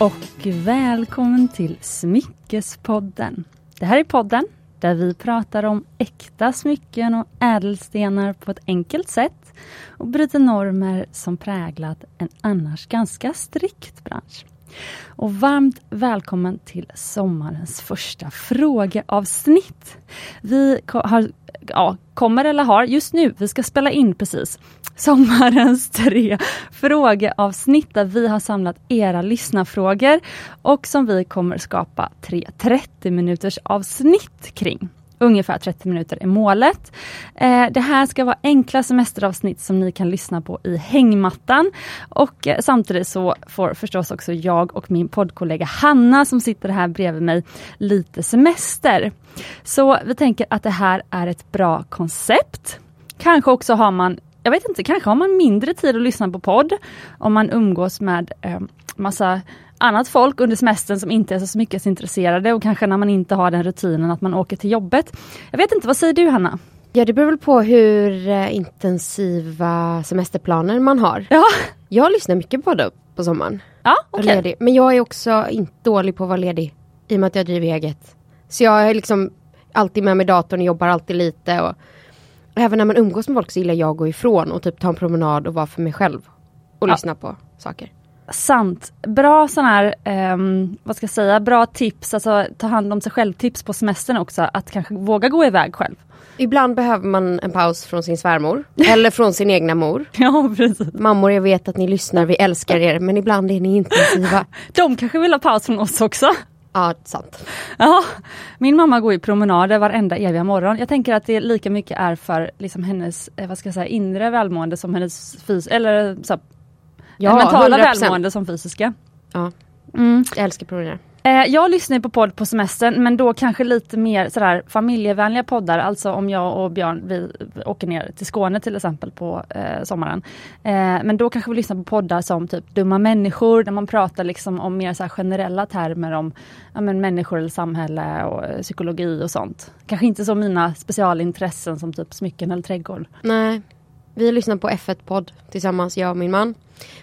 och välkommen till Smyckespodden. Det här är podden där vi pratar om äkta smycken och ädelstenar på ett enkelt sätt och bryter normer som präglat en annars ganska strikt bransch. Och varmt välkommen till sommarens första frågeavsnitt. Vi har, ja, kommer eller har just nu, vi ska spela in precis, sommarens tre frågeavsnitt där vi har samlat era lyssnarfrågor och som vi kommer skapa tre 30 minuters avsnitt kring. Ungefär 30 minuter är målet. Eh, det här ska vara enkla semesteravsnitt som ni kan lyssna på i hängmattan. Och eh, samtidigt så får förstås också jag och min poddkollega Hanna som sitter här bredvid mig lite semester. Så vi tänker att det här är ett bra koncept. Kanske också har man jag vet inte, kanske har man mindre tid att lyssna på podd om man umgås med eh, massa annat folk under semestern som inte är så mycket intresserade och kanske när man inte har den rutinen att man åker till jobbet. Jag vet inte, vad säger du Hanna? Ja det beror väl på hur eh, intensiva semesterplaner man har. Ja. Jag lyssnar mycket på det på sommaren. Ja. Okay. Men jag är också inte dålig på att vara ledig. I och med att jag driver eget. Så jag är liksom alltid med mig datorn och jobbar alltid lite. Och även när man umgås med folk så gillar jag att gå ifrån och typ ta en promenad och vara för mig själv. Och Ja. lyssna på saker. Sant. Bra sån här, ehm, vad ska jag säga, bra tips, alltså ta hand om sig själv tips på semestern också, att kanske våga gå iväg själv. Ibland behöver man en paus från sin svärmor. eller från sin egna mor. Ja, precis. Mammor jag vet att ni lyssnar, vi älskar er. Men ibland är ni intensiva. De kanske vill ha paus från oss också. Ja, sant. Ja, min mamma går ju promenader varenda eviga morgon. Jag tänker att det lika mycket är för liksom hennes, eh, vad ska jag säga, inre välmående som hennes fys eller så, här, Ja, mentala 100%. välmående som fysiska. Ja, Mm. jag älskar promenera. Eh, jag lyssnar på podd på semestern men då kanske lite mer sådär familjevänliga poddar. Alltså om jag och Björn vi åker ner till Skåne till exempel på eh, sommaren. Eh, men då kanske vi lyssnar på poddar som typ Dumma människor där man pratar liksom om mer så här generella termer om ja, men människor eller samhälle och eh, psykologi och sånt. Kanske inte så mina specialintressen som typ smycken eller trädgård. Nej, vi lyssnar på F1-podd tillsammans, jag och min man.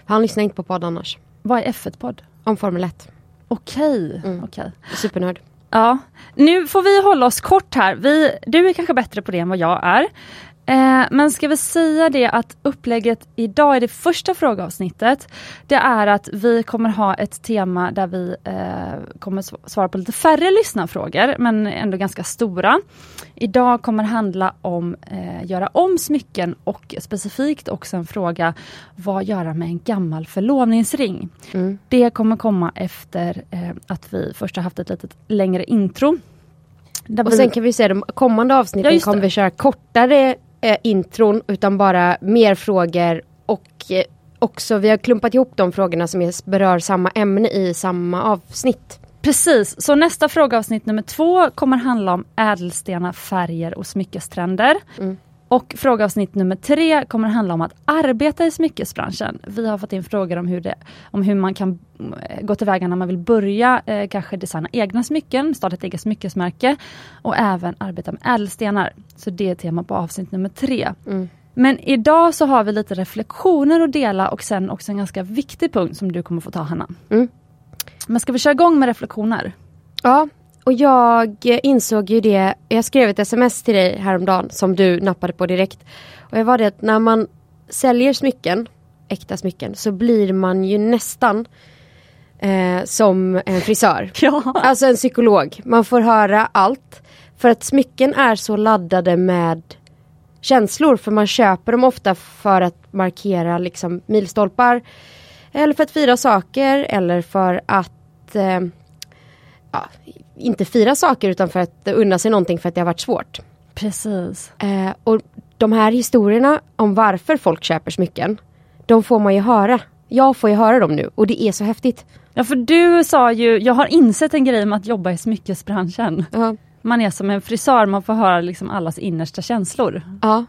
Han lyssnar inte på podd annars. Vad är F1-podd? Om Formel 1. Okej, Mm. okej. Supernörd. Ja, nu får vi hålla oss kort här. Vi, du är kanske bättre på det än vad jag är. Eh, men ska vi säga det att upplägget idag i det första frågeavsnittet, det är att vi kommer ha ett tema där vi eh, kommer sv- svara på lite färre lyssnarfrågor, men ändå ganska stora. Idag kommer handla om eh, göra om smycken och specifikt också en fråga, vad göra med en gammal förlovningsring? Mm. Det kommer komma efter eh, att vi först har haft ett litet längre intro. Och sen kan vi säga de kommande Ja, avsnitten just kommer vi köra kortare eh, intron utan bara mer frågor och eh, också vi har klumpat ihop de frågorna som berör samma ämne i samma avsnitt. Precis, så nästa frågeavsnitt nummer två kommer handla om ädelstenar, färger och smyckestrender. Mm. Och frågeavsnitt nummer tre kommer handla om att arbeta i smyckesbranschen. Vi har fått in frågor om hur, det, om hur man kan eh, gå tillväga när man vill börja eh, kanske designa egna smycken, starta ett eget smyckesmärke och även arbeta med ädelstenar. Så det är tema på avsnitt nummer tre. Mm. Men idag så har vi lite reflektioner att dela och sen också en ganska viktig punkt som du kommer få ta Hanna. Mm. Men ska vi köra igång med reflektioner? Ja, och jag insåg ju det, jag skrev ett sms till dig häromdagen som du nappade på direkt. Och jag var det att när man säljer smycken, äkta smycken, så blir man ju nästan eh, som en frisör. Ja. Alltså en psykolog. Man får höra allt. För att smycken är så laddade med känslor. För man köper dem ofta för att markera liksom milstolpar. Eller för att fira saker eller för att eh, ja, inte fira saker utan för att unna sig någonting för att det har varit svårt. Precis. Eh, och de här historierna om varför folk köper smycken, de får man ju höra. Jag får ju höra dem nu och det är så häftigt. Ja för du sa ju, jag har insett en grej med att jobba i smyckesbranschen. Ja. Man är som en frisör, man får höra liksom allas innersta känslor. ja.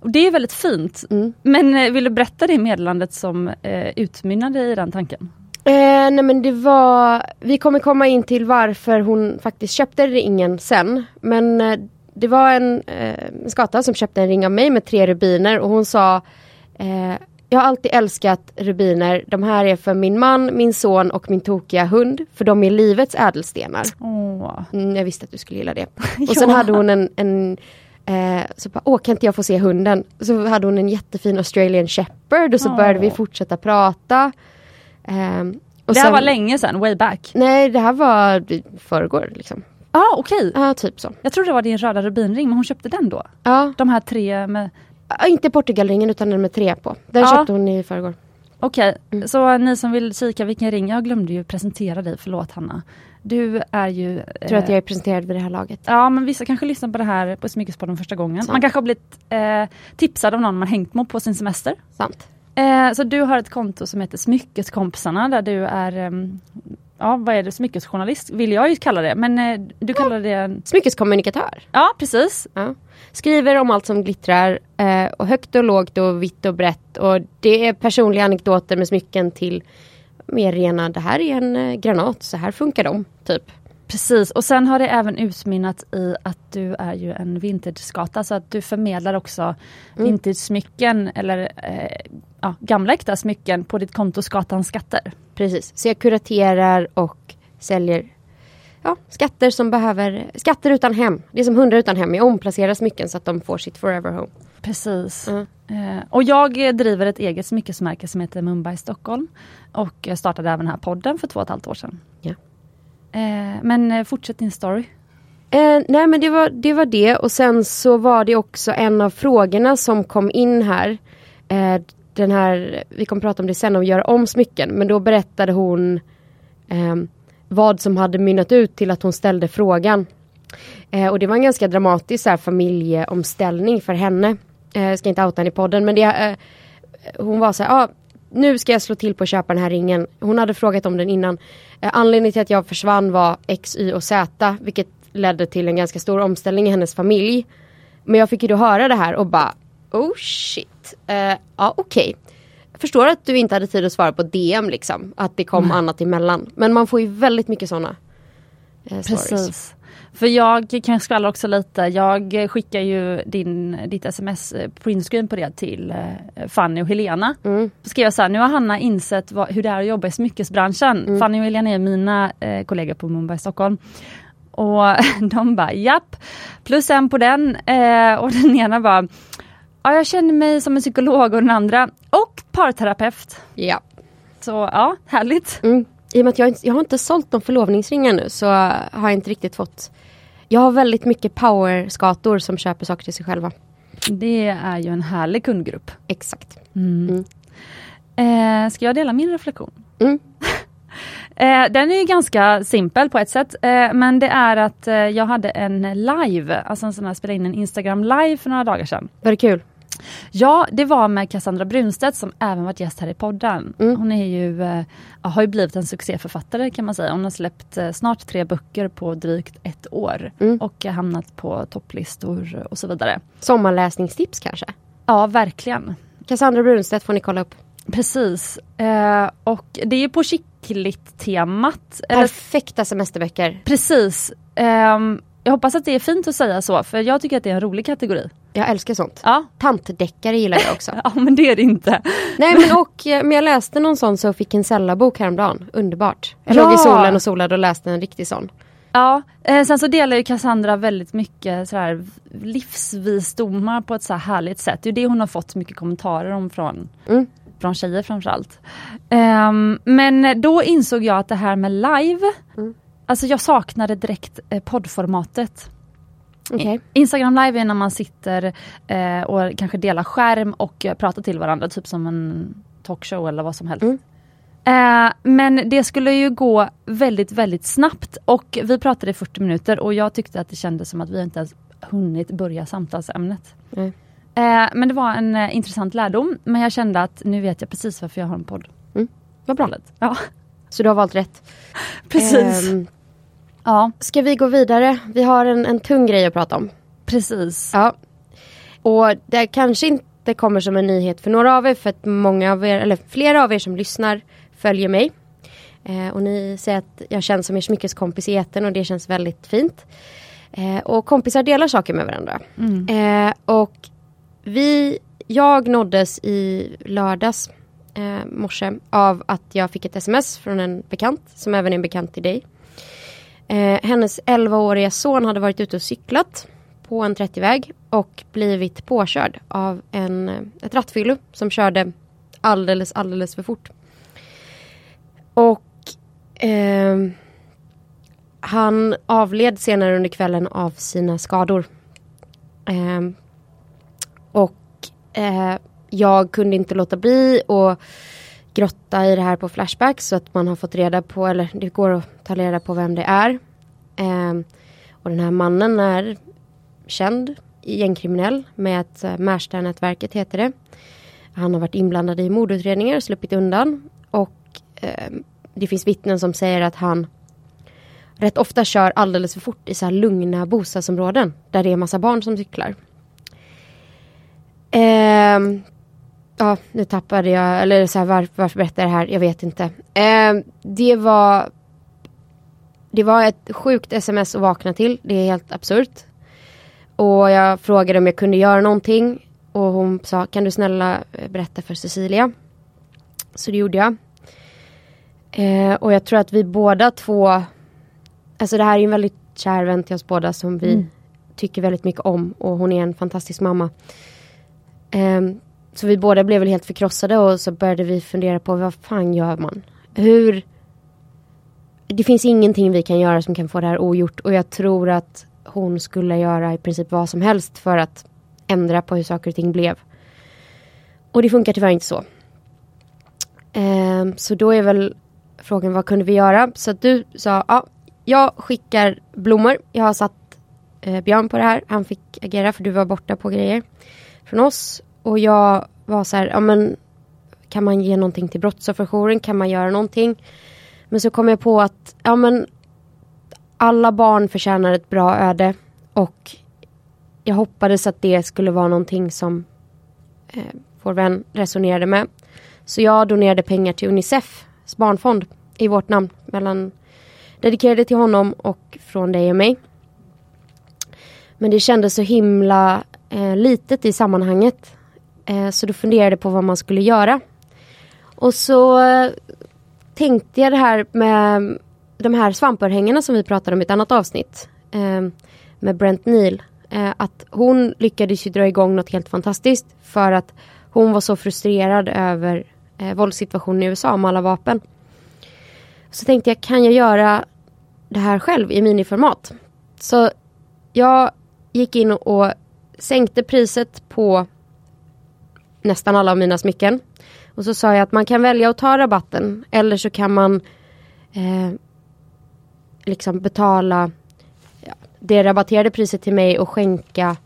Och det är väldigt fint. Mm. Men eh, vill du berätta det meddelandet som eh, utmynnade i den tanken? Eh, nej men det var, vi kommer komma in till varför hon faktiskt köpte ringen sen. Men eh, det var en, eh, skata som köpte en ring av mig med tre rubiner och hon sa eh, Jag har alltid älskat rubiner. De här är för min man, min son och min tokiga hund. För de är livets ädelstenar. Mm, jag visste att du skulle gilla det. Och sen hade hon en, en eh, så bara, åh kan inte jag få se hunden? Så hade hon en jättefin Australian shepherd och så Åh. började vi fortsätta prata. Och Det här sen- var länge sedan, way back. Nej det här var i förrgår liksom. Ja, ah, okej. Ja typ så. Jag trodde det var din röda rubinring, men hon köpte den då? Ja, De här tre med... Ja, inte Portugalringen utan den med tre på. Den Ja. köpte hon i förrgår. Okej, Mm. så ni som vill kika vilken ring, jag glömde ju presentera dig, förlåt Hanna. Du är ju... Jag tror att jag är presenterad vid det här laget. Ja, men vissa kanske lyssnar på det här på Smyckespodden första gången. Sant. Man kanske har blivit eh, tipsad av någon man hängt med på sin semester. Sant. Eh, så du har ett konto som heter Smyckeskompisarna där du är, ehm, ja vad är det, smyckesjournalist vill jag ju kalla det. Men eh, du kallar det, en- Smyckeskommunikatör. ja precis. Ja. Skriver om allt som glittrar. Eh, och högt och lågt och vitt och brett. Och det är personliga anekdoter med smycken till mer rena, det här är en eh, granat, så här funkar de. Typ. Precis, och sen har det även utmynnat i att du är ju en vintageskata så att du förmedlar också Mm. vintage-smycken eller eh, ja, gamla äkta smycken på ditt konto Skatans skatter. Precis. Så jag kuraterar och säljer ja, skatter som behöver, skatter utan hem. Det är som hundar utan hem. Jag omplacerar smycken så att de får sitt forever home. Precis. Mm. Eh, och jag driver ett eget smyckesmärke som heter Mumbai Stockholm. Och jag startade även den här podden för två och ett halvt år sedan. Ja. Eh, men eh, fortsätt din story. Eh, nej men det var, det var det och sen så var det också en av frågorna som kom in här. Eh, den här, vi kommer prata om det sen, om att göra om smycken. Men då berättade hon eh, vad som hade mynnat ut till att hon ställde frågan. Eh, och det var en ganska dramatisk så här, familjeomställning för henne. Eh, jag ska inte outa henne i podden men det, eh, hon var så här, ah, nu ska jag slå till på att köpa den här ringen. Hon hade frågat om den innan. Eh, anledningen till att jag försvann var X, Y och Z vilket ledde till en ganska stor omställning i hennes familj. Men jag fick ju då höra det här och bara oh shit. Eh, ja okej. Jag förstår att du inte hade tid att svara på DM liksom. Att det kom annat emellan. Men man får ju väldigt mycket sådana eh, stories. För jag kan skvallra också lite. Jag skickar ju din, ditt sms eh, printscreen på det till eh, Fanny och Helena. Mm. Då skrev jag så här, nu har Hanna insett vad, hur det är att jobba i smyckesbranschen. Mm. Fanny och Helena är mina eh, kollegor på Mumbai Stockholm. Och de bara japp, plus en på den. Eh, och den ena bara, ja jag känner mig som en psykolog och den andra, och parterapeut. Ja. Så ja, härligt. Mm. I och med att jag, jag har inte sålt de förlovningsringar nu så har jag inte riktigt fått Jag har väldigt mycket power-skator som köper saker till sig själva. Det är ju en härlig kundgrupp. Exakt. Mm. Eh, ska jag dela min reflektion? Mm. Eh, den är ju ganska simpel på ett sätt, eh, men det är att eh, jag hade en live, alltså en sån här, spelade in en Instagram live för några dagar sedan. Var det kul? Ja, det var med Cassandra Brunstedt som även varit gäst här i podden. Mm. Hon är ju, ja, har ju blivit en succéförfattare kan man säga. Hon har släppt eh, snart tre böcker på drygt ett år Mm. och eh, hamnat på topplistor och så vidare. Sommarläsningstips kanske? Ja, verkligen. Cassandra Brunstedt får ni kolla upp. Precis. Eh, och det är på chickligt-temat. Eller, Perfekta semesterböcker. precis. Jag hoppas att det är fint att säga så, för jag tycker att det är en rolig kategori. Jag älskar sånt. Ja, Tantdeckare gillar jag också. ja men det är det inte. Nej men och eh, men jag läste någon sån Sophie Kinsella-bok häromdagen. Underbart. Jag Ja. låg i solen och solade och läste en riktig sån. Ja, eh, sen så delar ju Cassandra väldigt mycket sådär livsvisdomar på ett så här härligt sätt. Det är det hon har fått mycket kommentarer om från, Mm. från tjejer framförallt. Um, men då insåg jag att det här med live, Mm. Alltså jag saknade direkt eh, poddformatet. Okej. Instagram live är när man sitter eh, och kanske delar skärm och pratar till varandra, typ som en talkshow eller vad som helst. Mm. Eh, men det skulle ju gå väldigt, väldigt snabbt och vi pratade i 40 minuter och jag tyckte att det kändes som att vi inte ens hunnit börja samtalsämnet. Nej. Eh, men det var en eh, intressant lärdom, men jag kände att nu vet jag precis varför jag har en podd. Vad bra. Ja, Så du har valt rätt. precis. Ehm, ja, ska vi gå vidare? Vi har en, en tung grej att prata om. precis. Ja. Och det kanske inte kommer som en nyhet för några av er för att många av er, eller flera av er som lyssnar följer mig. Eh, och ni säger att jag känns som er smyckeskompis i etern och det känns väldigt fint. Eh, och kompisar delar saker med varandra. Mm. Eh, och vi jag nåddes i lördags eh, morse av att jag fick ett sms från en bekant som även är en bekant till dig. Eh, hennes 11-åriga son hade varit ute och cyklat på en 30-väg och blivit påkörd av en, eh, ett rattfyllo som körde alldeles, alldeles för fort. Och eh, han avled senare under kvällen av sina skador. Eh, och eh, jag kunde inte låta bli att grotta i det här på Flashback så att man har fått reda på, eller det går att ta reda på vem det är. Eh, och den här mannen är känd, gängkriminell med ett eh, Märsta-nätverket heter det. Han har varit inblandad i mordutredningar och sluppit undan. Och eh, det finns vittnen som säger att han rätt ofta kör alldeles för fort i så här lugna bostadsområden där det är massa barn som cyklar. Eh, ja, nu tappade jag, eller så här, var, varför berättar jag det här? Jag vet inte. Eh, det var det var ett sjukt sms att vakna till. Det är helt absurt. Och jag frågade om jag kunde göra någonting. Och hon sa, kan du snälla eh, berätta för Cecilia? Så det gjorde jag. Eh, och jag tror att vi båda två, alltså det här är en väldigt kär vän till oss båda som vi mm. tycker väldigt mycket om. Och hon är en fantastisk mamma. Eh, så vi båda blev väl helt förkrossade och så började vi fundera på vad fan gör man? Hur... Det finns ingenting vi kan göra som kan få det här ogjort och jag tror att hon skulle göra i princip vad som helst för att ändra på hur saker och ting blev. Och det funkar tyvärr inte så. Ehm, så då är väl frågan vad kunde vi göra? Så du sa ja, jag skickar blommor. Jag har satt eh, Björn på det här. Han fick agera för du var borta på grejer från oss. Och jag var så här, ja men kan man ge någonting till brottsofferjouren? Kan man göra någonting? Men så kom jag på att ja men alla barn förtjänar ett bra öde och jag hoppades att det skulle vara någonting som eh, vår vän resonerade med. Så jag donerade pengar till Unicefs barnfond i vårt namn. Mellan, dedikerade till honom och från dig och mig. Men det kändes så himla eh, litet i sammanhanget. Eh, så då funderade jag på vad man skulle göra. Och så eh, tänkte jag det här med de här svampörhängena som vi pratade om i ett annat avsnitt. Eh, med Brent Neal. Eh, att hon lyckades ju dra igång något helt fantastiskt. För att hon var så frustrerad över eh, våldssituationen i USA med alla vapen. Så tänkte jag, kan jag göra det här själv i miniformat? Så jag gick in och sänkte priset på nästan alla av mina smycken. Och så sa jag att man kan välja att ta rabatten eller så kan man eh, liksom betala ja, det rabatterade priset till mig och skänka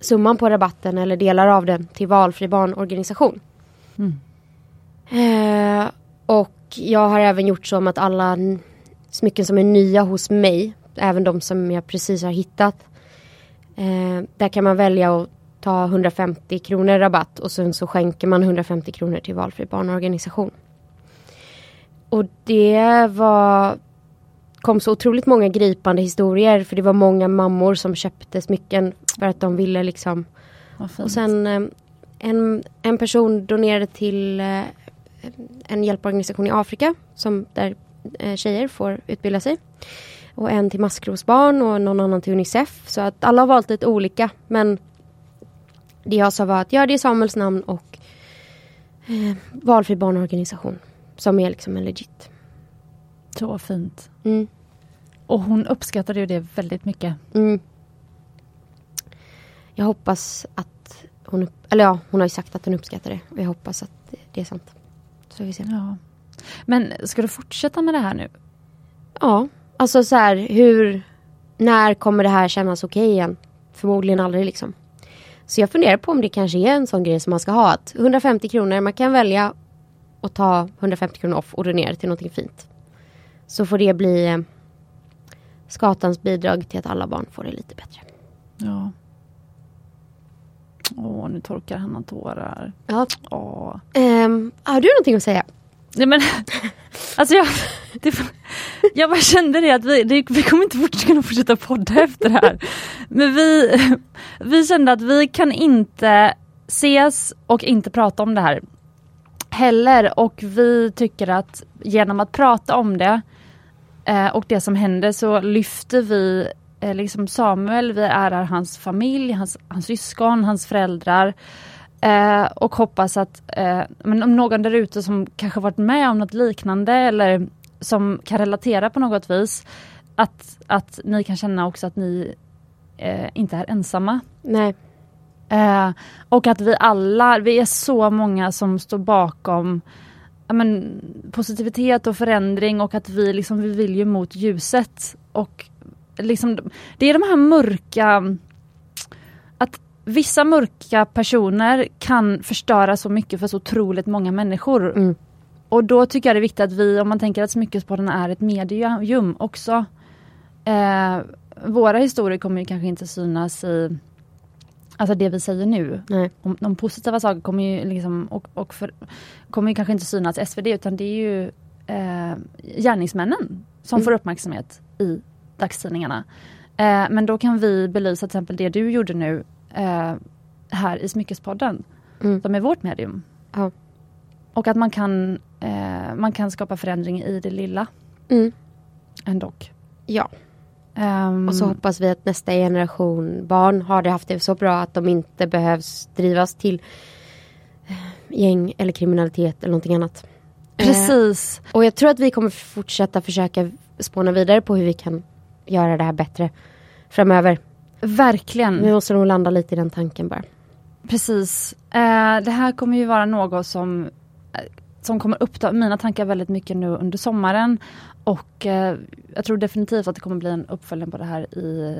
summan på rabatten eller delar av den till valfri barnorganisation. Mm. Eh, och jag har även gjort så med att alla smycken som är nya hos mig, även de som jag precis har hittat, eh, där kan man välja att ta 150 kronor rabatt och sen så skänker man 150 kronor till valfri barnorganisation. Och det var kom så otroligt många gripande historier för det var många mammor som köpte smycken för att de ville liksom. Och sen eh, en, en person donerade till eh, en hjälporganisation i Afrika som där eh, tjejer får utbilda sig. Och en till maskrosbarn och någon annan till Unicef. Så att alla har valt lite olika men det jag sa var att ja det är Samuels namn och eh, valfri barnorganisation som är liksom en legit. Så fint. Mm. Och hon uppskattade ju det väldigt mycket. Mm. Jag hoppas att hon, eller ja, hon har ju sagt att hon uppskattar det. Och jag hoppas att det är sant. Så vi ser. Ja. Men ska du fortsätta med det här nu? Ja, alltså så här hur, när kommer det här kännas okej okay igen? Förmodligen aldrig liksom. Så jag funderar på om det kanske är en sån grej som man ska ha. Att 150 kronor, man kan välja att ta 150 kronor off och donera till någonting fint. Så får det bli eh, skatans bidrag till att alla barn får det lite bättre. Ja. Åh, nu torkar Hanna tårar. Ja. Åh. Um, har du någonting att säga? Nej men, alltså jag, det, jag bara kände det att vi, det, vi kommer inte fort, kunna fortsätta podda efter det här. Men vi, vi kände att vi kan inte ses och inte prata om det här heller. Och vi tycker att genom att prata om det eh, och det som händer så lyfter vi eh, liksom Samuel, vi ärar hans familj, hans, hans syskon, hans föräldrar. Eh, och hoppas att eh, men om någon där ute som kanske varit med om något liknande eller som kan relatera på något vis, att, att ni kan känna också att ni eh, inte är ensamma. Nej. Eh, och att vi alla, vi är så många som står bakom ja, men, positivitet och förändring och att vi, liksom, vi vill ju mot ljuset. Och liksom, det är de här mörka, att vissa mörka personer kan förstöra så mycket för så otroligt många människor. Mm. Och då tycker jag det är viktigt att vi, om man tänker att Smyckespodden är ett medium också. Eh, våra historier kommer ju kanske inte synas i Alltså det vi säger nu. Nej. Om, de positiva sakerna kommer ju liksom och, och för, kommer ju kanske inte synas i SvD utan det är ju eh, gärningsmännen som Mm. får uppmärksamhet i dagstidningarna. Eh, men då kan vi belysa till exempel det du gjorde nu eh, här i Smyckespodden. Mm. Som är vårt medium. Ja. Och att man kan, eh, man kan skapa förändring i det lilla Mm. ändå. Ja. Ehm, Och så hoppas vi att nästa generation barn har det haft det så bra att de inte behövs drivas till eh, gäng eller kriminalitet eller någonting annat. Eh, Precis. och jag tror att vi kommer fortsätta försöka spåna vidare på hur vi kan göra det här bättre framöver. Verkligen. Vi måste nog landa lite i den tanken bara. Precis. Eh, det här kommer ju vara något som, eh, som kommer uppta mina tankar väldigt mycket nu under sommaren. Och eh, jag tror definitivt att det kommer bli en uppföljning på det här i,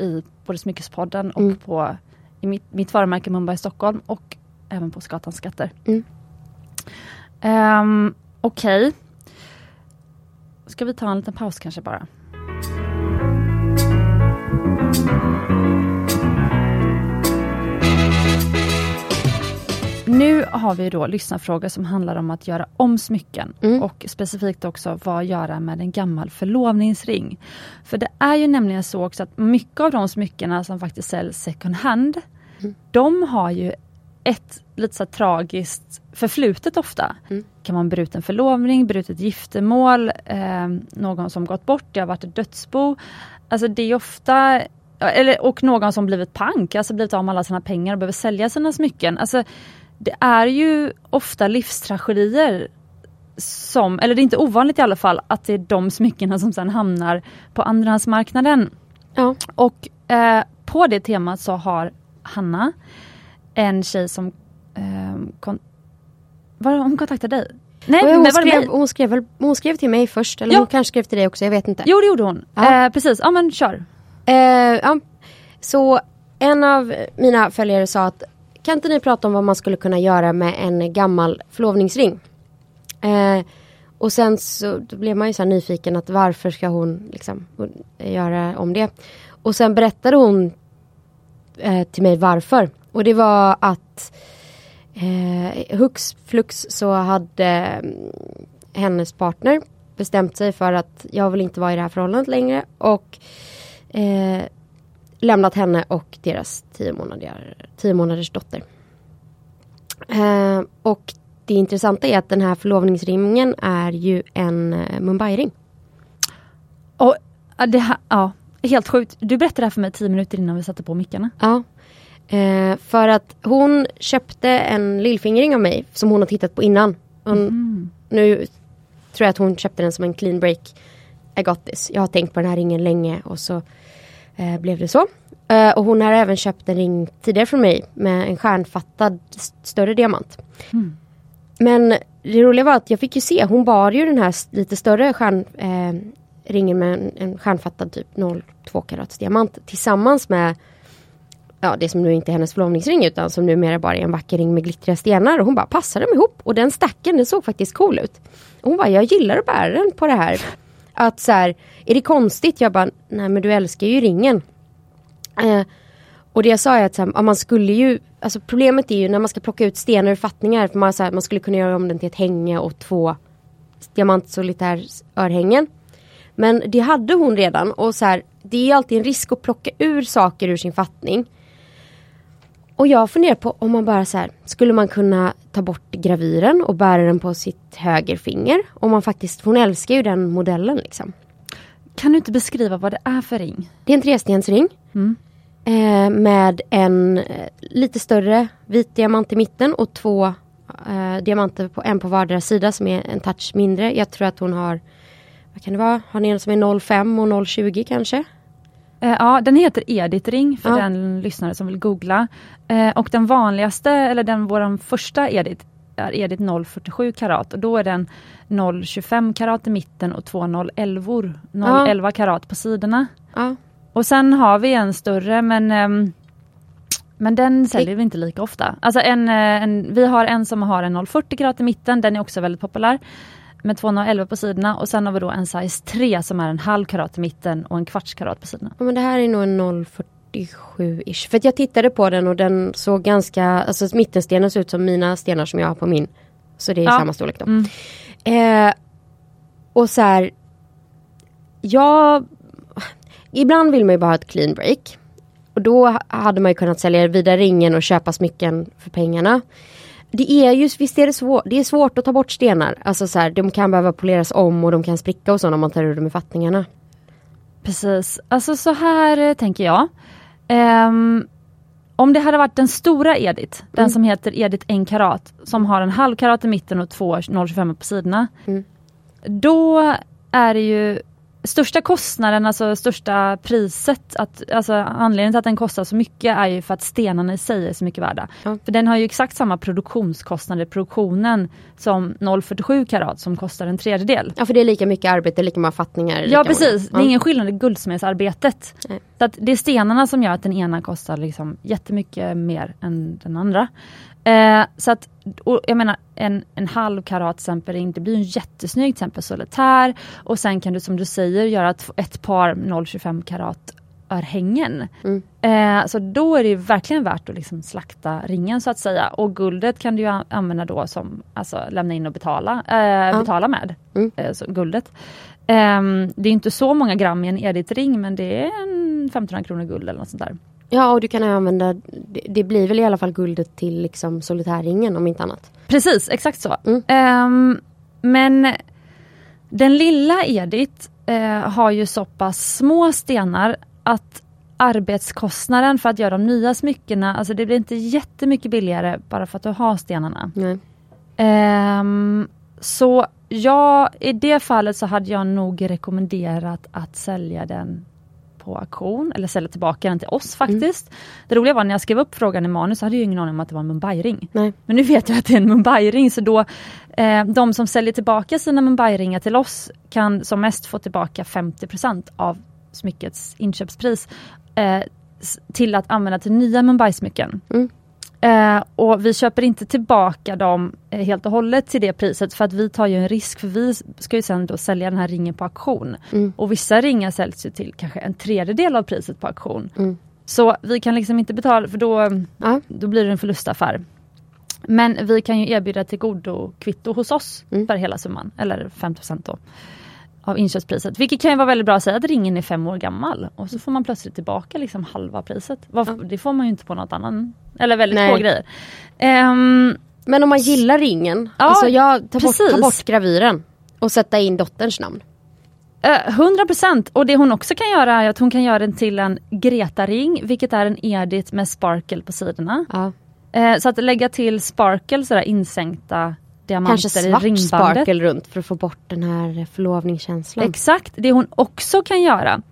i både Smyckespodden och Mm. på i mitt, mitt varumärke Mumbai Stockholm och även på Skatans skatter. Mm. Um, Okej. Ska vi ta en liten paus kanske bara? Nu har vi då lyssnarfrågor som handlar om att göra om smycken Mm. och specifikt också vad göra med en gammal förlovningsring. För det är ju nämligen så också att mycket av de smyckena som faktiskt säljs second hand, Mm. de har ju ett lite så tragiskt förflutet ofta. Mm. kan en bruten förlovning, brutet giftermål, eh, någon som gått bort, det har varit ett dödsbo. Alltså det är ofta eller, och någon som blivit pank, alltså blivit av med alla sina pengar och behöver sälja sina smycken. Alltså, det är ju ofta livstragedier som, eller det är inte ovanligt i alla fall, att det är de smyckena som sen hamnar på andrahandsmarknaden. Ja. Och eh, på det temat så har Hanna, en tjej som eh, kon- var hon kontaktade dig? Nej, hon, det skrev, hon, skrev hon skrev till mig först, eller Ja. hon kanske skrev till dig också, jag vet inte. Jo det gjorde hon. Ja. Eh, precis, ja men kör. Eh, ja. Så en av mina följare sa att kan inte ni prata om vad man skulle kunna göra med en gammal förlovningsring? Eh, och sen så då blev man ju så här nyfiken att varför ska hon liksom eh, göra om det? Och sen berättade hon eh, till mig varför. Och det var att eh, hux flux så hade eh, hennes partner bestämt sig för att jag vill inte vara i det här förhållandet längre och eh, lämnat henne och deras tio, månader, tio månaders dotter. Eh, och det intressanta är att den här förlovningsringen är ju en eh, Mumbai-ring. Och, det här, ja, helt sjukt. Du berättade det här för mig tio minuter innan vi satte på mickarna. Ja. Eh, för att hon köpte en lillfingering av mig som hon har tittat på innan. Hon, Mm. Nu tror jag att hon köpte den som en clean break. I got this. Jag har tänkt på den här ringen länge och så eh, blev det så. Eh, och hon har även köpt en ring tidigare från mig med en stjärnfattad större diamant. Mm. Men det roliga var att jag fick ju se, hon bar ju den här lite större stjärn, eh, ringen med en, en stjärnfattad typ 0,2 karats diamant tillsammans med ja, det som nu inte är hennes förlovningsring utan som numera bara är en vacker ring med glittriga stenar. Och hon bara, passar de ihop? Och den stacken, den såg faktiskt cool ut. Och hon bara, jag gillar att bära den på det här. Att så här, är det konstigt? Jag bara, nej men du älskar ju ringen. Eh, och det jag sa är att så här, ja, man skulle ju, alltså problemet är ju när man ska plocka ut stenar ur fattningar. För man, så här, man skulle kunna göra om den till ett hänge och två diamantsolitärörhängen. Men det hade hon redan och så här, det är alltid en risk att plocka ur saker ur sin fattning. Och jag funderar på om man bara så här, skulle man kunna ta bort gravyren och bära den på sitt högerfinger? Om man faktiskt, hon älskar ju den modellen liksom. Kan du inte beskriva vad det är för ring? Det är en trestensring. Mm. Eh, med en eh, lite större vit diamant i mitten och två eh, diamanter på en på vardera sida som är en touch mindre. Jag tror att hon har, vad kan det vara, har ni en som är 0,5 och 0,20 kanske? Eh, ja, den heter Edith-ring för Ja. den lyssnare som vill googla. Eh, och den vanligaste, eller den våran första Edith, är Edith 0,47 karat och då är den 0,25 karat i mitten och två 0,11 0,11 karat på sidorna. Ja. Och sen har vi en större men ehm, men den säljer vi inte lika ofta. Alltså en, eh, en, vi har en som har en 0,40 karat i mitten, den är också väldigt populär. Med 211 på sidorna och sen har vi då en size 3 som är en halv karat i mitten och en kvarts karat på sidorna. Ja, men det här är nog en 0,47-ish. För jag tittade på den och den såg ganska, alltså mittenstenen ser ut som mina stenar som jag har på min. Så det är Ja. samma storlek då. Mm. Eh, och så här, jag, ibland vill man ju bara ha ett clean break. Och då hade man ju kunnat sälja vidare ringen och köpa smycken för pengarna. Det är ju, visst är det svårt, det är svårt att ta bort stenar. Alltså så här, de kan behöva poleras om och de kan spricka och så när man tar ur dem i fattningarna. Precis, alltså så här eh, tänker jag. Ehm, om det hade varit den stora Edith, den Mm. som heter Edith 1 karat, som har en halv karat i mitten och två 0,25 på sidorna. Mm. Då är det ju största kostnaden, alltså största priset, att, alltså anledningen till att den kostar så mycket är ju för att stenarna i sig är så mycket värda. Ja. För den har ju exakt samma produktionskostnader produktionen som 0,47 karat som kostar en tredjedel. Ja för det är lika mycket arbete, lika många fattningar. lika Ja många. precis, det är ingen skillnad i guldsmedsarbetet. Nej. Så att det är stenarna som gör att den ena kostar liksom jättemycket mer än den andra. Eh, så att, jag menar en, en halv karat till exempel, ring, det blir en jättesnygg till exempel solitär och sen kan du som du säger göra ett, ett par 0,25 karat örhängen. Mm. Eh, så då är det verkligen värt att liksom slakta ringen så att säga och guldet kan du ju an- använda då som alltså lämna in och betala, eh, betala med. Mm. Eh, guldet. Ehm, det är inte så många gram i en Edith-ring men det är en 1500 kronor guld eller något sånt där. Ja och du kan använda, det, det blir väl i alla fall guldet till liksom solitärringen om inte annat. Precis, exakt så. Mm. Ehm, men den lilla Edith eh, har ju så pass små stenar att arbetskostnaden för att göra de nya smyckena, alltså det blir inte jättemycket billigare bara för att du har stenarna. Nej. Ehm, så ja, i det fallet så hade jag nog rekommenderat att sälja den på auktion eller sälja tillbaka den till oss faktiskt. Det roliga var när jag skrev upp frågan i manus så hade jag ingen aning om att det var en Mumbai-ring. Men nu vet jag att det är en Mumbai-ring så då eh, de som säljer tillbaka sina Mumbai-ringar till oss kan som mest få tillbaka 50% av smyckets inköpspris eh, till att använda till nya Mumbai-smycken. Mm. Eh, och vi köper inte tillbaka dem eh, helt och hållet till det priset för att vi tar ju en risk för vi ska ju sen då sälja den här ringen på auktion. Mm. Och vissa ringar säljs ju till kanske en tredjedel av priset på auktion. Mm. Så vi kan liksom inte betala för då, Ja. då blir det en förlustaffär. Men vi kan ju erbjuda till godo kvitto hos oss Mm. för hela summan, eller 50 då. Av inköpspriset. Vilket kan ju vara väldigt bra att säga att ringen är fem år gammal och så får man plötsligt tillbaka liksom halva priset. Varför, Det får man ju inte på något annat. Eller väldigt Nej. få grejer. Ehm, Men om man gillar ringen, Ja, alltså jag tar bort, tar bort gravyren och sätta in dotterns namn. Eh, 100 procent! Och det hon också kan göra är att hon kan göra den till en Greta-ring, vilket är en Edith med sparkle på sidorna. Ja. Eh, så att lägga till sparkle, sådär insänkta diamanter Kanske i svart ringbandet. sparkel runt för att få bort den här förlovningskänslan. Exakt, det hon också kan göra.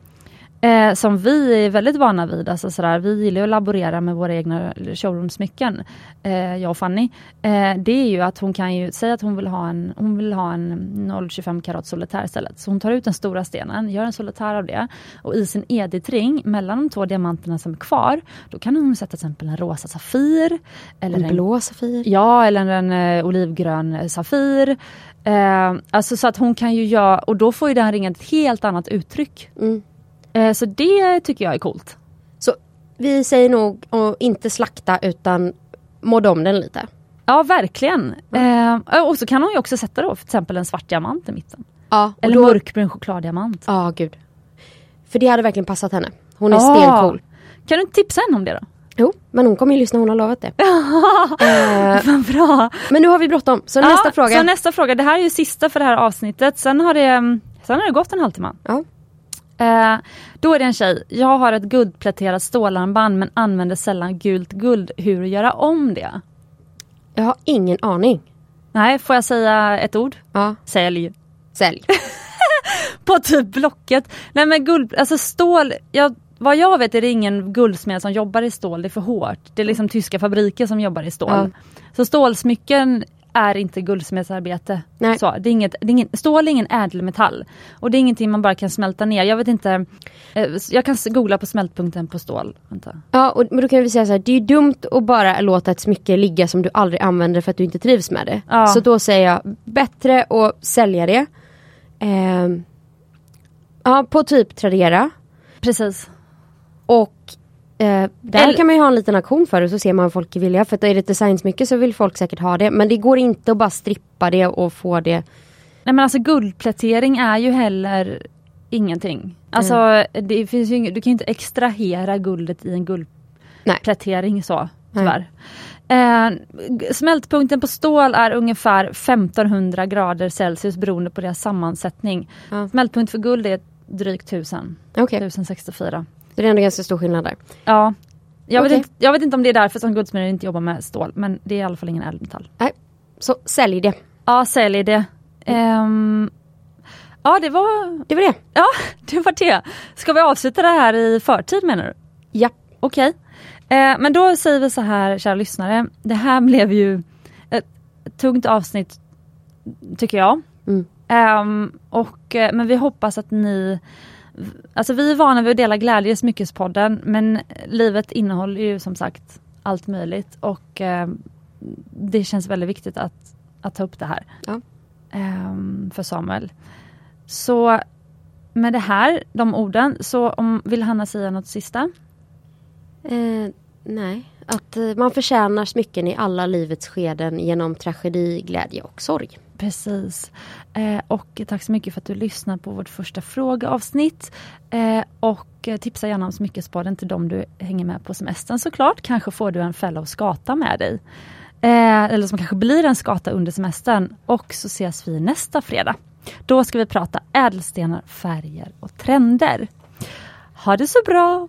Eh, som vi är väldigt vana vid, alltså sådär, vi gillar att laborera med våra egna showroomsmycken, eh, jag och Fanny. Eh, det är ju att hon kan ju säga att hon vill ha en, hon vill ha en 0,25 karat solitär istället. Så hon tar ut den stora stenen, gör en solitär av det och i sin editring mellan de två diamanterna som är kvar, då kan hon sätta till exempel en rosa safir. Eller En blå Safir. Ja, eller en eh, olivgrön eh, Safir. Eh, alltså så att hon kan ju göra, och då får ju den ringen ett helt annat uttryck. Mm. Eh, så det tycker jag är coolt. Så vi säger nog att inte slakta utan modda om den lite. Ja, verkligen. Eh, och så kan hon ju också sätta då för exempel en svart diamant i mitten. Ja, Eller då, mörkbrun chokladdiamant. Ja, gud. För det hade verkligen passat henne. Hon är Ah. stencool. Kan du tipsa henne om det då? Jo, men hon kommer ju lyssna, hon har lovat det. eh, Vad bra! men nu har vi bråttom, så nästa ja, fråga. Så nästa fråga, det här är ju sista för det här avsnittet. Sen har det, mm, sen har det gått en halvtimme. Ja. Eh, då är det en tjej, jag har ett guldpläterat stålarmband men använder sällan gult guld. Hur göra om det? Jag har ingen aning. Nej, får jag säga ett ord? Ja, Sälj. sälj. På typ Blocket. Nej men guld, alltså stål, jag, vad jag vet är det ingen guldsmed som jobbar i stål, det är för hårt. Det är liksom tyska fabriker som jobbar i stål. Ja. Så stålsmycken är inte guldsmedsarbete. Nej. Så, det är inget, det är ingen, stål är ingen ädelmetall. Och det är ingenting man bara kan smälta ner. Jag vet inte, eh, jag kan googla på smältpunkten på stål. Vänta. Ja, och, men då kan vi säga så här, det är ju dumt att bara låta ett smycke ligga som du aldrig använder för att du inte trivs med det. Ja. Så då säger jag, bättre att sälja det. Ehm, ja, på typ Tradera. Precis. Och eh, där Eller- kan man ju ha en liten auktion för det så ser man vad folk är villiga. För att är det ett designsmycke så vill folk säkert ha det. Men det går inte att bara strippa det och få det. Nej men alltså guldplätering är ju heller ingenting. Alltså det finns ju inget, du kan ju inte extrahera guldet i en guldplätering så tyvärr. Eh, smältpunkten på stål är ungefär 1500 grader Celsius beroende på deras sammansättning. Ja. Smältpunkt för guld är drygt 1000, Okej, 1064. Det är ändå ganska stor skillnad där. Ja. Jag, Okej. vet inte, jag vet inte om det är därför som guldsmeder inte jobbar med stål men det är i alla fall ingen ädelmetall. Så sälj det. Ja, sälj det. Ehm, ja det var Det var det. Ja, det var det. Ska vi avsluta det här i förtid menar du? Ja. Okej. Eh, men då säger vi så här, kära lyssnare. Det här blev ju ett tungt avsnitt, tycker jag. Mm. Ehm, och, eh, men vi hoppas att ni... Alltså vi är vana vid att dela glädje i Smyckespodden, men livet innehåller ju som sagt allt möjligt. Och eh, det känns väldigt viktigt att, att ta upp det här. Ja. Ehm, för Samuel. Så med det här, de orden, så om, vill Hanna säga något sista? Eh, nej, att eh, man förtjänar smycken i alla livets skeden genom tragedi, glädje och sorg. Precis. Eh, och tack så mycket för att du lyssnar på vårt första frågeavsnitt. Eh, och eh, tipsa gärna om Smyckespodden till dem du hänger med på semestern såklart. Kanske får du en fellow skata med dig. Eh, eller som kanske blir en skata under semestern. Och så ses vi nästa fredag. Då ska vi prata ädelstenar, färger och trender. Ha det så bra!